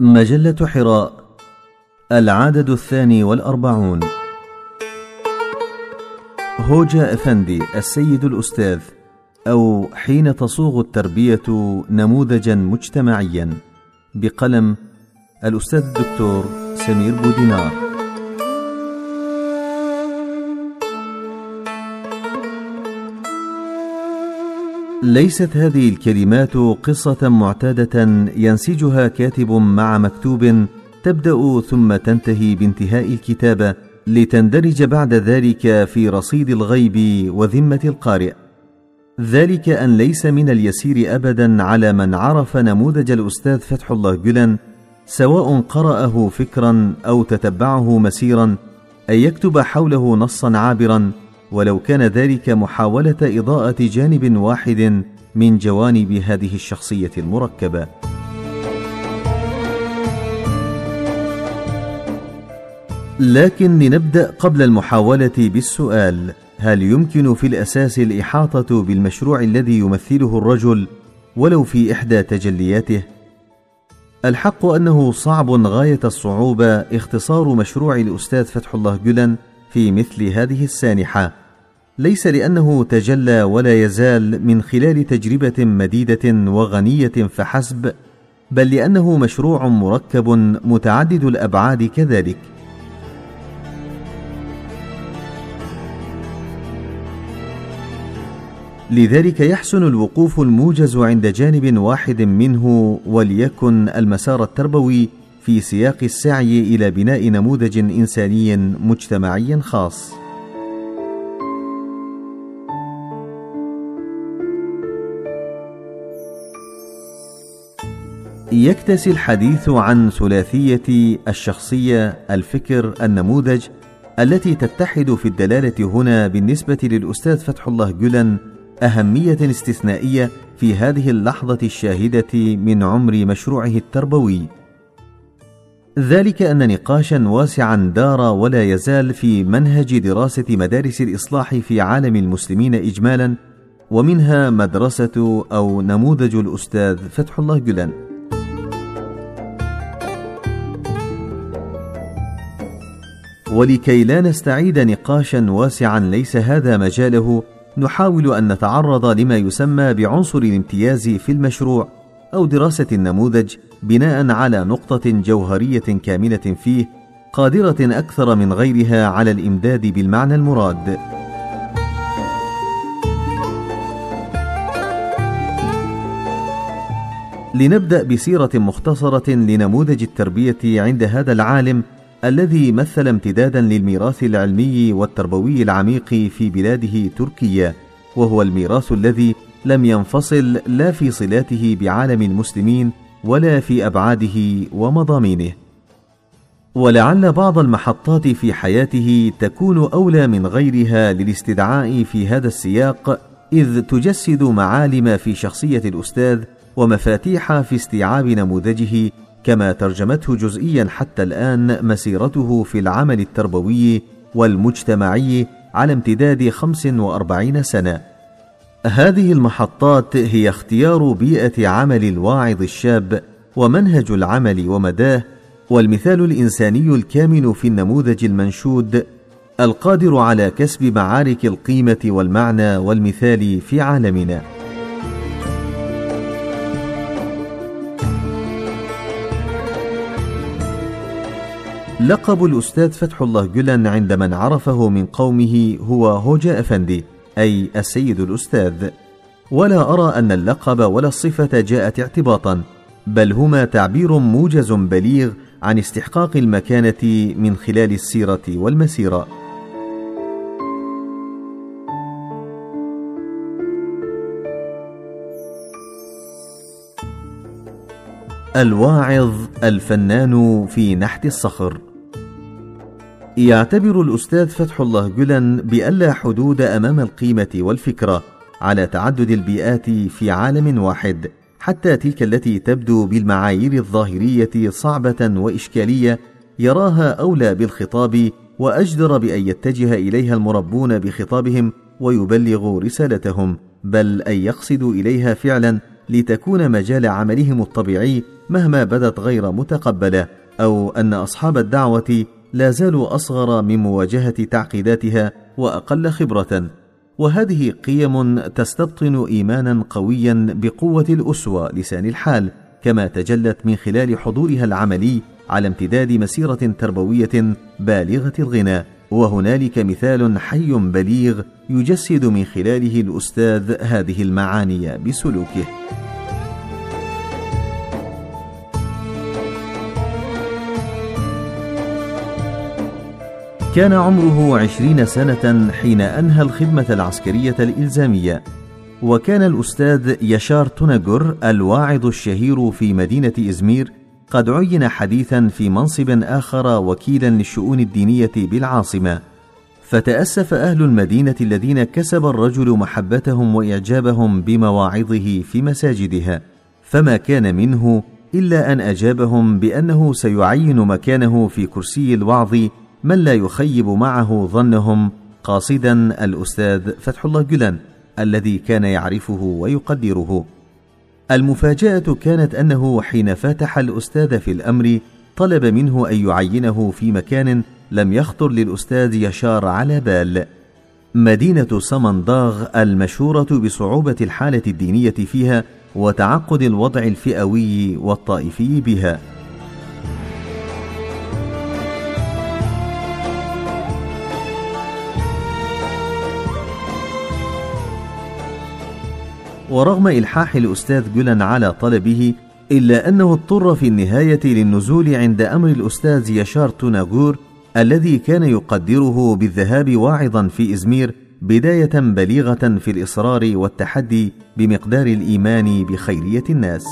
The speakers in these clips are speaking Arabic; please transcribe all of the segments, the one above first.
مجلة حراء العدد الثاني والأربعون. هوجا أفندي السيد الأستاذ أو حين تصوغ التربية نموذجا مجتمعيا بقلم الأستاذ الدكتور سمير بودينار. ليست هذه الكلمات قصة معتادة ينسجها كاتب مع مكتوب تبدأ ثم تنتهي بانتهاء الكتابة لتندرج بعد ذلك في رصيد الغيب وذمة القارئ. ذلك أن ليس من اليسير أبدا على من عرف نموذج الأستاذ فتح الله جلن سواء قرأه فكرا أو تتبعه مسيرا أن يكتب حوله نصا عابرا ولو كان ذلك محاولة إضاءة جانب واحد من جوانب هذه الشخصية المركبة. لكن لنبدأ قبل المحاولة بالسؤال هل يمكن في الأساس الإحاطة بالمشروع الذي يمثله الرجل ولو في إحدى تجلياته الحق أنه صعب غاية الصعوبة اختصار مشروع الأستاذ فتح الله جلن في مثل هذه السانحة. ليس لأنه تجلى ولا يزال من خلال تجربة مديدة وغنية فحسب بل لأنه مشروع مركب متعدد الأبعاد كذلك. لذلك يحسن الوقوف الموجز عند جانب واحد منه وليكن المسار التربوي في سياق السعي إلى بناء نموذج إنساني مجتمعي خاص. يكتسي الحديث عن ثلاثية الشخصية الفكر النموذج التي تتحد في الدلالة هنا بالنسبة للأستاذ فتح الله جلن أهمية استثنائية في هذه اللحظة الشاهدة من عمر مشروعه التربوي. ذلك أن نقاشا واسعا دار ولا يزال في منهج دراسة مدارس الإصلاح في عالم المسلمين اجمالا ومنها مدرسة أو نموذج الأستاذ فتح الله جلان. ولكي لا نستعيد نقاشا واسعا ليس هذا مجاله نحاول أن نتعرض لما يسمى بعنصر الامتياز في المشروع أو دراسة النموذج بناء على نقطة جوهرية كامنه فيه قادرة أكثر من غيرها على الإمداد بالمعنى المراد. لنبدأ بسيرة مختصرة لنموذج التربية عند هذا العالم الذي مثل امتدادا للميراث العلمي والتربوي العميق في بلاده تركيا وهو الميراث الذي لم ينفصل لا في صلاته بعالم المسلمين ولا في أبعاده ومضامينه. ولعل بعض المحطات في حياته تكون أولى من غيرها للاستدعاء في هذا السياق إذ تجسد معالم في شخصية الأستاذ ومفاتيح في استيعاب نموذجه كما ترجمته جزئيا حتى الآن مسيرته في العمل التربوي والمجتمعي على امتداد خمس وأربعين سنة. هذه المحطات هي اختيار بيئة عمل الواعظ الشاب ومنهج العمل ومداه والمثال الإنساني الكامن في النموذج المنشود القادر على كسب معارك القيمة والمعنى والمثال في عالمنا. لقب الأستاذ فتح الله جلن عند من عرفه من قومه هو هوجا أفندي. أي السيد الأستاذ ولا أرى أن اللقب ولا الصفة جاءت اعتباطا بل هما تعبير موجز بليغ عن استحقاق المكانة من خلال السيرة والمسيرة. الواعظ الفنان في نحت الصخر. يعتبر الأستاذ فتح الله جلن بألا حدود أمام القيمة والفكرة على تعدد البيئات في عالم واحد حتى تلك التي تبدو بالمعايير الظاهرية صعبة وإشكالية يراها أولى بالخطاب وأجدر بأن يتجه إليها المربون بخطابهم ويبلغوا رسالتهم بل أن يقصدوا إليها فعلا لتكون مجال عملهم الطبيعي مهما بدت غير متقبلة أو أن أصحاب الدعوة لا زالوا أصغر من مواجهة تعقيداتها وأقل خبرة. وهذه قيم تستبطن إيمانا قويا بقوة الأسوة لسان الحال كما تجلت من خلال حضورها العملي على امتداد مسيرة تربوية بالغة الغنى. وهنالك مثال حي بليغ يجسد من خلاله الأستاذ هذه المعاني بسلوكه. كان عمره عشرين سنة حين أنهى الخدمة العسكرية الإلزامية. وكان الأستاذ يشار توناجور الواعظ الشهير في مدينة إزمير قد عين حديثا في منصب آخر وكيلا للشؤون الدينية بالعاصمة. فتأسف أهل المدينة الذين كسب الرجل محبتهم وإعجابهم بمواعظه في مساجدها. فما كان منه إلا أن أجابهم بأنه سيعين مكانه في كرسي الوعظ من لا يخيب معه ظنهم؟ قاصدا الأستاذ فتح الله جلان الذي كان يعرفه ويقدره. المفاجأة كانت أنه حين فاتح الأستاذ في الأمر طلب منه أن يعينه في مكان لم يخطر للأستاذ يشار على بال. مدينة سمنداغ المشهورة بصعوبة الحالة الدينية فيها وتعقد الوضع الفئوي والطائفي بها. ورغم إلحاح الأستاذ جولان على طلبه إلا أنه اضطر في النهاية للنزول عند أمر الأستاذ يشار توناغور الذي كان يقدره بالذهاب واعظا في إزمير بداية بليغة في الإصرار والتحدي بمقدار الإيمان بخيرية الناس.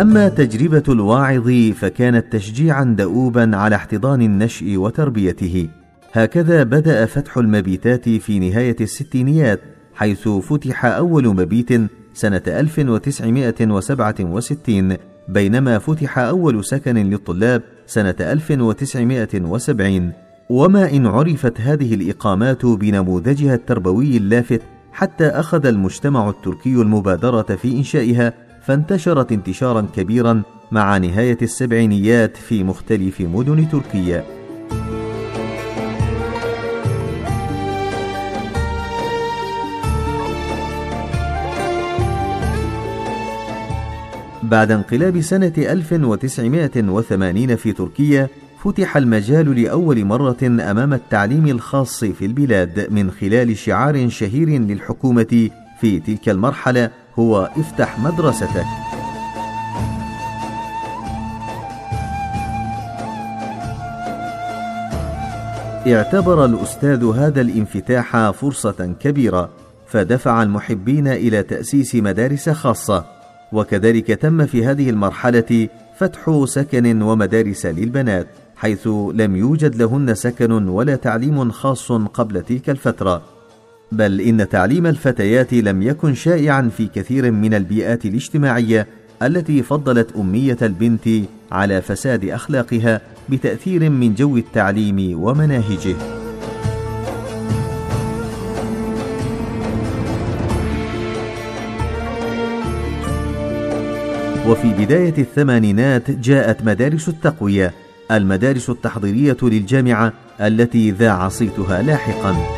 أما تجربة الواعظ فكانت تشجيعا دؤوبا على احتضان النشء وتربيته. هكذا بدأ فتح المبيتات في نهاية الستينيات حيث فتح أول مبيت سنة 1967 بينما فتح أول سكن للطلاب سنة 1970 وما إن عرفت هذه الإقامات بنموذجها التربوي اللافت حتى أخذ المجتمع التركي المبادرة في إنشائها فانتشرت انتشارا كبيرا مع نهاية السبعينيات في مختلف مدن تركيا. بعد انقلاب سنة 1980 في تركيا فتح المجال لأول مرة أمام التعليم الخاص في البلاد من خلال شعار شهير للحكومة في تلك المرحلة هو افتح مدرستك. اعتبر الأستاذ هذا الانفتاح فرصة كبيرة فدفع المحبين إلى تأسيس مدارس خاصة وكذلك تم في هذه المرحلة فتح سكن ومدارس للبنات حيث لم يوجد لهن سكن ولا تعليم خاص قبل تلك الفترة. بل إن تعليم الفتيات لم يكن شائعا في كثير من البيئات الاجتماعية التي فضلت أمية البنت على فساد أخلاقها بتأثير من جو التعليم ومناهجه. وفي بداية الثمانينات جاءت مدارس التقوية المدارس التحضيرية للجامعة التي ذاع صيتها لاحقا.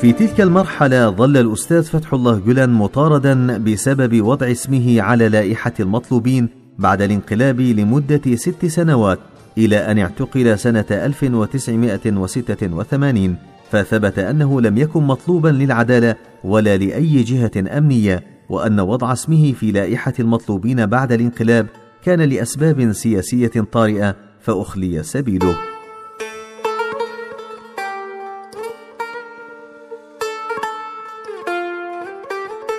في تلك المرحلة ظل الأستاذ فتح الله جلان مطاردا بسبب وضع اسمه على لائحة المطلوبين بعد الانقلاب لمدة ست سنوات إلى أن اعتقل سنة 1986 فثبت أنه لم يكن مطلوبا للعدالة ولا لأي جهة أمنية وأن وضع اسمه في لائحة المطلوبين بعد الانقلاب كان لأسباب سياسية طارئة فأخلي سبيله.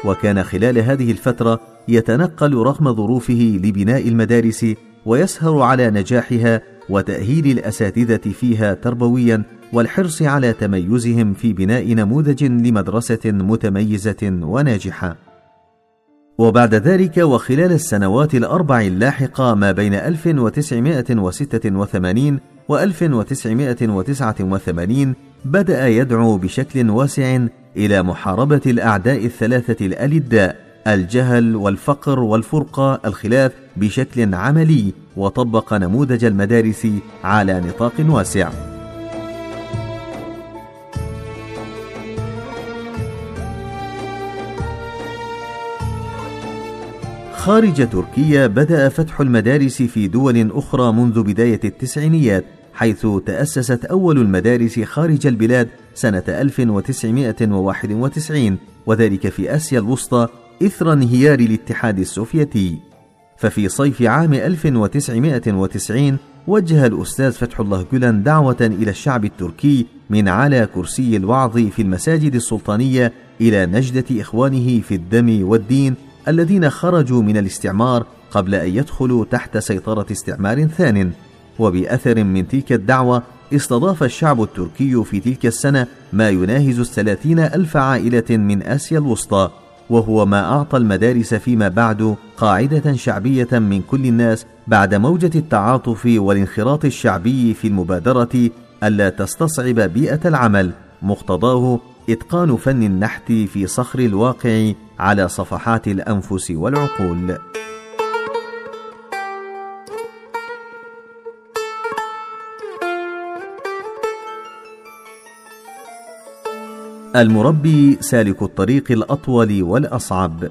وكان خلال هذه الفترة يتنقل رغم ظروفه لبناء المدارس ويسهر على نجاحها وتأهيل الأساتذة فيها تربويا والحرص على تميزهم في بناء نموذج لمدرسة متميزة وناجحة. وبعد ذلك وخلال السنوات الأربع اللاحقة ما بين 1986 و 1989 بدأ يدعو بشكل واسع إلى محاربة الأعداء الثلاثة الألداء الجهل والفقر والفرقة الخلاف بشكل عملي وطبق نموذج المدارس على نطاق واسع. خارج تركيا بدأ فتح المدارس في دول أخرى منذ بداية التسعينيات. حيث تأسست أول المدارس خارج البلاد سنة 1991 وذلك في آسيا الوسطى إثر انهيار الاتحاد السوفيتي. ففي صيف عام 1990 وجه الأستاذ فتح الله جولان دعوة إلى الشعب التركي من على كرسي الوعظ في المساجد السلطانية إلى نجدة إخوانه في الدم والدين الذين خرجوا من الاستعمار قبل أن يدخلوا تحت سيطرة استعمار ثان. وبأثر من تلك الدعوة استضاف الشعب التركي في تلك السنة ما يناهز الثلاثين ألف عائلة من آسيا الوسطى وهو ما أعطى المدارس فيما بعد قاعدة شعبية من كل الناس بعد موجة التعاطف والانخراط الشعبي في المبادرة ألا تستصعب بيئة العمل مقتضاه إتقان فن النحت في صخر الواقع على صفحات الأنفس والعقول. المربي سالك الطريق الأطول والأصعب.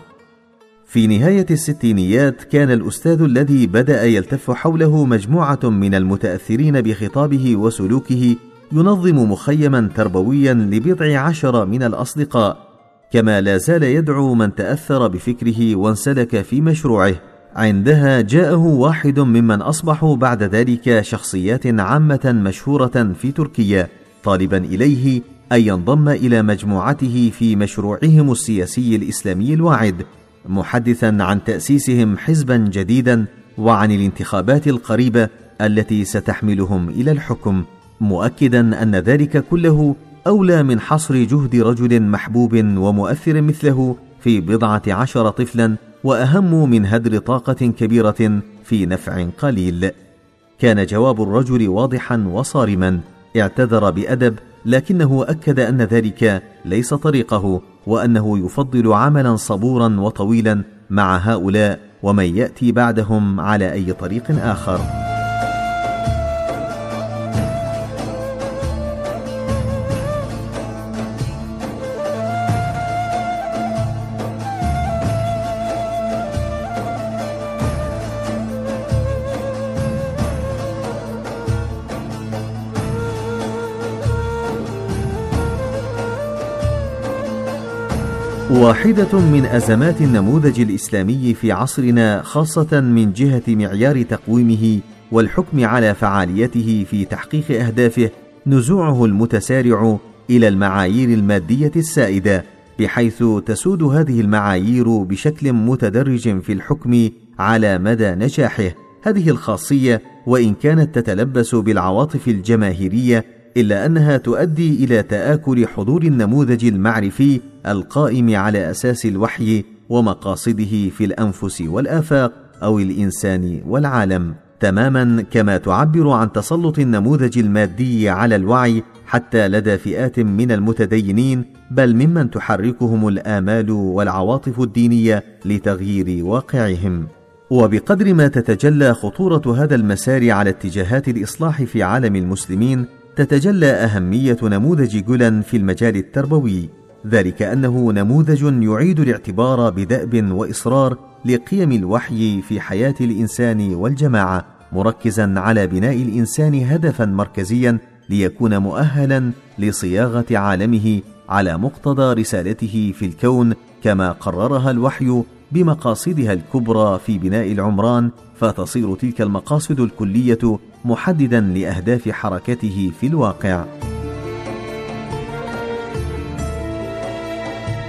في نهاية الستينيات كان الأستاذ الذي بدأ يلتف حوله مجموعة من المتأثرين بخطابه وسلوكه ينظم مخيما تربويا لبضع عشر من الأصدقاء كما لا زال يدعو من تأثر بفكره وانسلك في مشروعه. عندها جاءه واحد ممن أصبحوا بعد ذلك شخصيات عامة مشهورة في تركيا. طالبا إليه أن ينضم إلى مجموعته في مشروعهم السياسي الإسلامي الواعد محدثا عن تأسيسهم حزبا جديدا وعن الانتخابات القريبة التي ستحملهم إلى الحكم مؤكدا أن ذلك كله أولى من حصر جهد رجل محبوب ومؤثر مثله في بضعة عشر طفلا وأهم من هدر طاقة كبيرة في نفع قليل. كان جواب الرجل واضحا وصارما اعتذر بأدب لكنه أكد أن ذلك ليس طريقه وأنه يفضل عملا صبورا وطويلا مع هؤلاء ومن يأتي بعدهم على أي طريق آخر. واحدة من أزمات النموذج الإسلامي في عصرنا خاصة من جهة معيار تقويمه والحكم على فعاليته في تحقيق أهدافه نزوعه المتسارع إلى المعايير المادية السائدة بحيث تسود هذه المعايير بشكل متدرج في الحكم على مدى نجاحه. هذه الخاصية وإن كانت تتلبس بالعواطف الجماهيرية إلا أنها تؤدي إلى تآكل حضور النموذج المعرفي القائم على أساس الوحي ومقاصده في الأنفس والآفاق أو الإنسان والعالم تماما كما تعبر عن تسلط النموذج المادي على الوعي حتى لدى فئات من المتدينين بل ممن تحركهم الآمال والعواطف الدينية لتغيير واقعهم. وبقدر ما تتجلى خطورة هذا المسار على اتجاهات الإصلاح في عالم المسلمين تتجلى أهمية نموذج جولان في المجال التربوي ذلك أنه نموذج يعيد الاعتبار بدأب وإصرار لقيم الوحي في حياة الإنسان والجماعة مركزا على بناء الإنسان هدفا مركزيا ليكون مؤهلا لصياغة عالمه على مقتضى رسالته في الكون كما قررها الوحي بمقاصدها الكبرى في بناء العمران فتصير تلك المقاصد الكلية محددا لأهداف حركته في الواقع.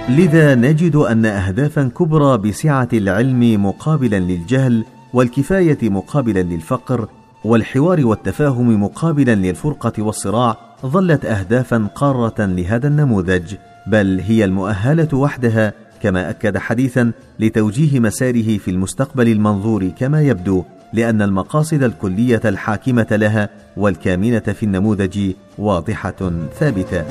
لذا نجد أن اهدافا كبرى بسعة العلم مقابلا للجهل والكفاية مقابلا للفقر والحوار والتفاهم مقابلا للفرقة والصراع ظلت اهدافا قارة لهذا النموذج بل هي المؤهلة وحدها كما أكد حديثا لتوجيه مساره في المستقبل المنظور كما يبدو. لأن المقاصد الكلية الحاكمة لها والكامنة في النموذج واضحة ثابتة.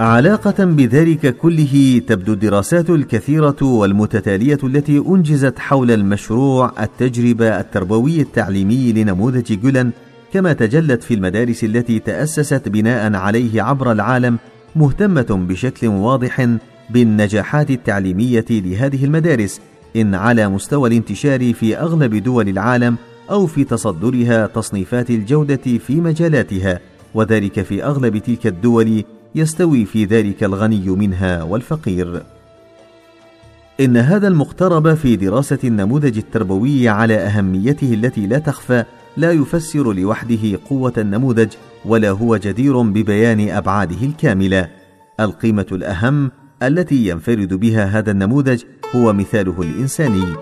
علاقة بذلك كله تبدو الدراسات الكثيرة والمتتالية التي أنجزت حول المشروع التجربة التربوي التعليمي لنموذج جولان كما تجلت في المدارس التي تأسست بناء عليه عبر العالم مهتمة بشكل واضح بالنجاحات التعليمية لهذه المدارس إن على مستوى الانتشار في أغلب دول العالم أو في تصدرها تصنيفات الجودة في مجالاتها وذلك في أغلب تلك الدول يستوي في ذلك الغني منها والفقير. إن هذا المقترب في دراسة النموذج التربوي على أهميته التي لا تخفى لا يفسر لوحده قوة النموذج ولا هو جدير ببيان أبعاده الكاملة. القيمة الأهم التي ينفرد بها هذا النموذج هو مثاله الإنساني.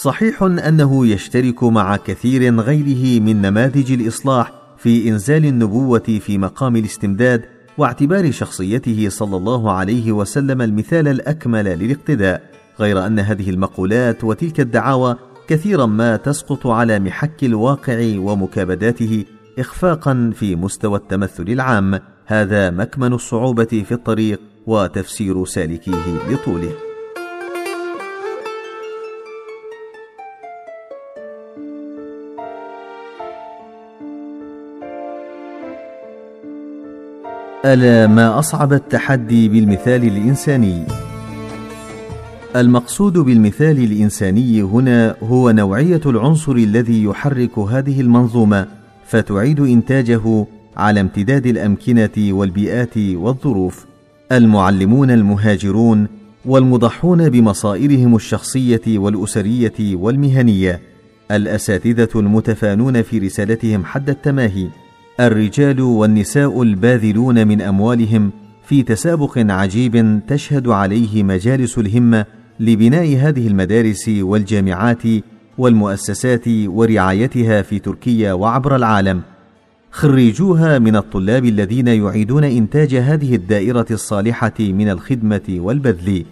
صحيح أنه يشترك مع كثير غيره من نماذج الإصلاح في إنزال النبوة في مقام الاستمداد واعتبار شخصيته صلى الله عليه وسلم المثال الأكمل للاقتداء غير أن هذه المقولات وتلك الدعاوى كثيرا ما تسقط على محك الواقع ومكابداته اخفاقا في مستوى التمثل العام. هذا مكمن الصعوبة في الطريق وتفسير سالكيه لطوله. ألا ما أصعب التحدي بالمثال الإنساني. المقصود بالمثال الإنساني هنا هو نوعية العنصر الذي يحرك هذه المنظومة فتعيد إنتاجه على امتداد الأمكنة والبيئات والظروف. المعلمون المهاجرون والمضحون بمصائرهم الشخصية والأسرية والمهنية. الأساتذة المتفانون في رسالتهم حد التماهي. الرجال والنساء الباذلون من أموالهم في تسابق عجيب تشهد عليه مجالس الهمة لبناء هذه المدارس والجامعات والمؤسسات ورعايتها في تركيا وعبر العالم. خريجوها من الطلاب الذين يعيدون إنتاج هذه الدائرة الصالحة من الخدمة والبذل.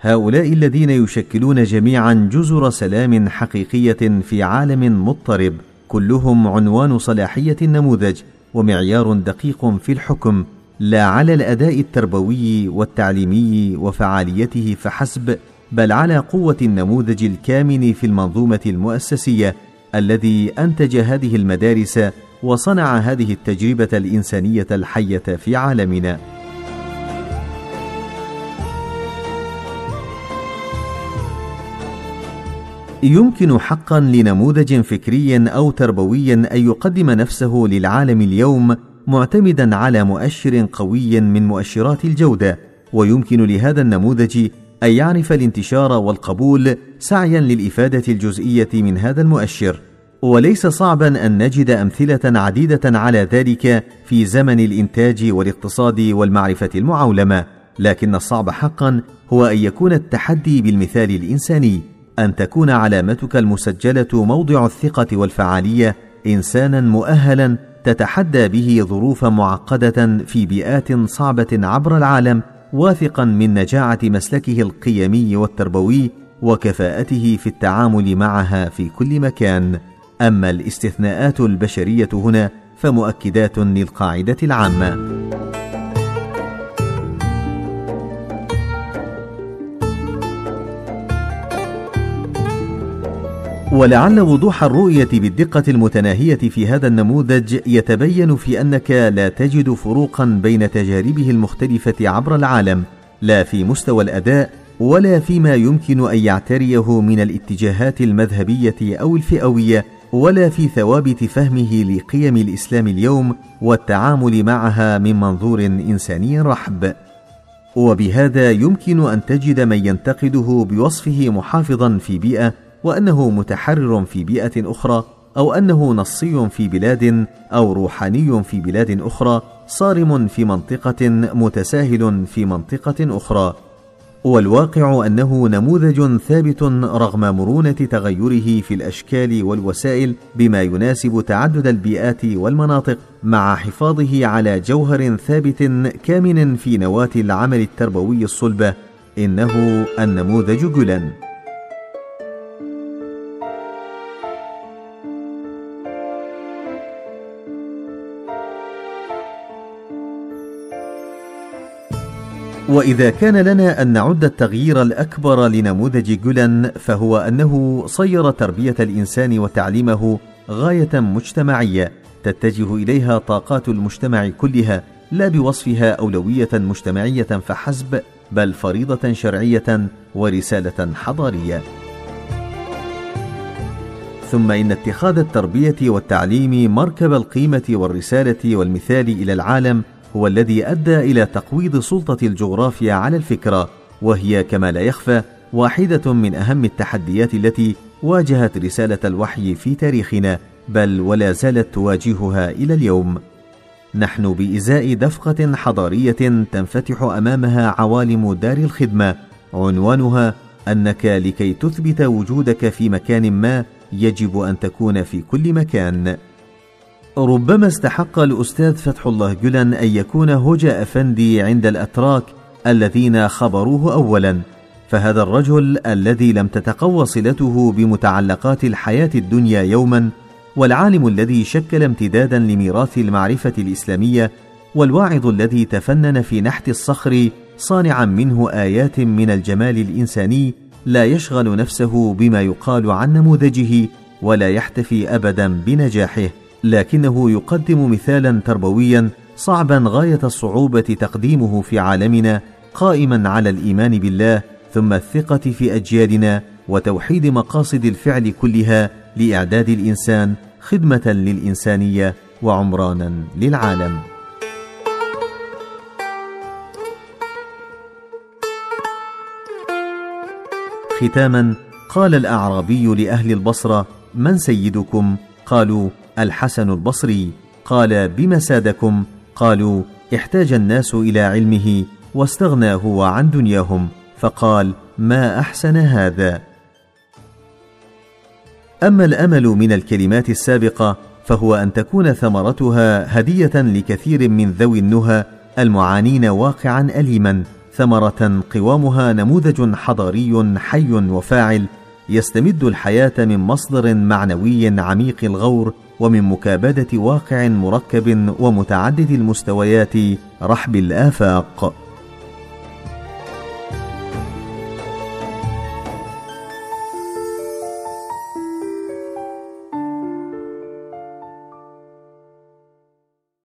هؤلاء الذين يشكلون جميعا جزر سلام حقيقية في عالم مضطرب. كلهم عنوان صلاحية النموذج ومعيار دقيق في الحكم لا على الأداء التربوي والتعليمي وفعاليته فحسب بل على قوة النموذج الكامن في المنظومة المؤسسية الذي أنتج هذه المدارس وصنع هذه التجربة الإنسانية الحية في عالمنا. يمكن حقا لنموذج فكري أو تربوي أن يقدم نفسه للعالم اليوم معتمدا على مؤشر قوي من مؤشرات الجودة ويمكن لهذا النموذج أن يعرف الانتشار والقبول سعيا للإفادة الجزئية من هذا المؤشر. وليس صعبا أن نجد أمثلة عديدة على ذلك في زمن الإنتاج والاقتصاد والمعرفة المعولمة لكن الصعب حقا هو أن يكون التحدي بالمثال الإنساني. أن تكون علامتك المسجلة موضع الثقة والفعالية إنسانا مؤهلا تتحدى به ظروفا معقدة في بيئات صعبة عبر العالم واثقا من نجاعة مسلكه القيمي والتربوي وكفاءته في التعامل معها في كل مكان. أما الاستثناءات البشرية هنا فمؤكدات للقاعدة العامة. ولعل وضوح الرؤية بالدقة المتناهية في هذا النموذج يتبين في أنك لا تجد فروقا بين تجاربه المختلفة عبر العالم لا في مستوى الأداء ولا فيما يمكن أن يعتريه من الاتجاهات المذهبية أو الفئوية ولا في ثوابت فهمه لقيم الإسلام اليوم والتعامل معها من منظور إنساني رحب. وبهذا يمكن أن تجد من ينتقده بوصفه محافظا في بيئة وأنه متحرر في بيئة أخرى أو أنه نصي في بلاد أو روحاني في بلاد أخرى صارم في منطقة متساهل في منطقة أخرى. والواقع أنه نموذج ثابت رغم مرونة تغيره في الأشكال والوسائل بما يناسب تعدد البيئات والمناطق مع حفاظه على جوهر ثابت كامن في نواة العمل التربوي الصلبه إنه النموذج جولان وإذا كان لنا أن نعد التغيير الأكبر لنموذج جولان فهو أنه صير تربية الإنسان وتعليمه غاية مجتمعية تتجه إليها طاقات المجتمع كلها لا بوصفها أولوية مجتمعية فحسب بل فريضة شرعية ورسالة حضارية. ثم إن اتخاذ التربية والتعليم مركب القيمة والرسالة والمثال إلى العالم هو الذي أدى إلى تقويض سلطة الجغرافيا على الفكرة وهي كما لا يخفى واحدة من أهم التحديات التي واجهت رسالة الوحي في تاريخنا بل ولا زالت تواجهها إلى اليوم. نحن بإزاء دفقة حضارية تنفتح أمامها عوالم دار الخدمة. عنوانها أنك لكي تثبت وجودك في مكان ما يجب أن تكون في كل مكان. ربما استحق الأستاذ فتح الله جلن أن يكون هجا أفندي عند الأتراك الذين خبروه أولا. فهذا الرجل الذي لم تتقوى صلته بمتعلقات الحياة الدنيا يوما والعالم الذي شكل امتدادا لميراث المعرفة الإسلامية والواعظ الذي تفنن في نحت الصخر صانعا منه آيات من الجمال الإنساني لا يشغل نفسه بما يقال عن نموذجه ولا يحتفي أبدا بنجاحه. لكنه يقدم مثالا تربويا صعبا غاية الصعوبة تقديمه في عالمنا قائما على الإيمان بالله ثم الثقة في اجيالنا وتوحيد مقاصد الفعل كلها لإعداد الإنسان خدمة للإنسانية وعمرانا للعالم. ختاما قال الأعرابي لأهل البصرة من سيدكم؟ قالوا الحسن البصري قال بم سادكم؟ قالوا احتاج الناس إلى علمه واستغنى هو عن دنياهم. فقال ما أحسن هذا؟ أما الأمل من الكلمات السابقة فهو أن تكون ثمرتها هدية لكثير من ذوي النهى المعانين واقعا اليما ثمرة قوامها نموذج حضاري حي وفاعل يستمد الحياة من مصدر معنوي عميق الغور ومن مكابدة واقع مركب ومتعدد المستويات رحب الآفاق.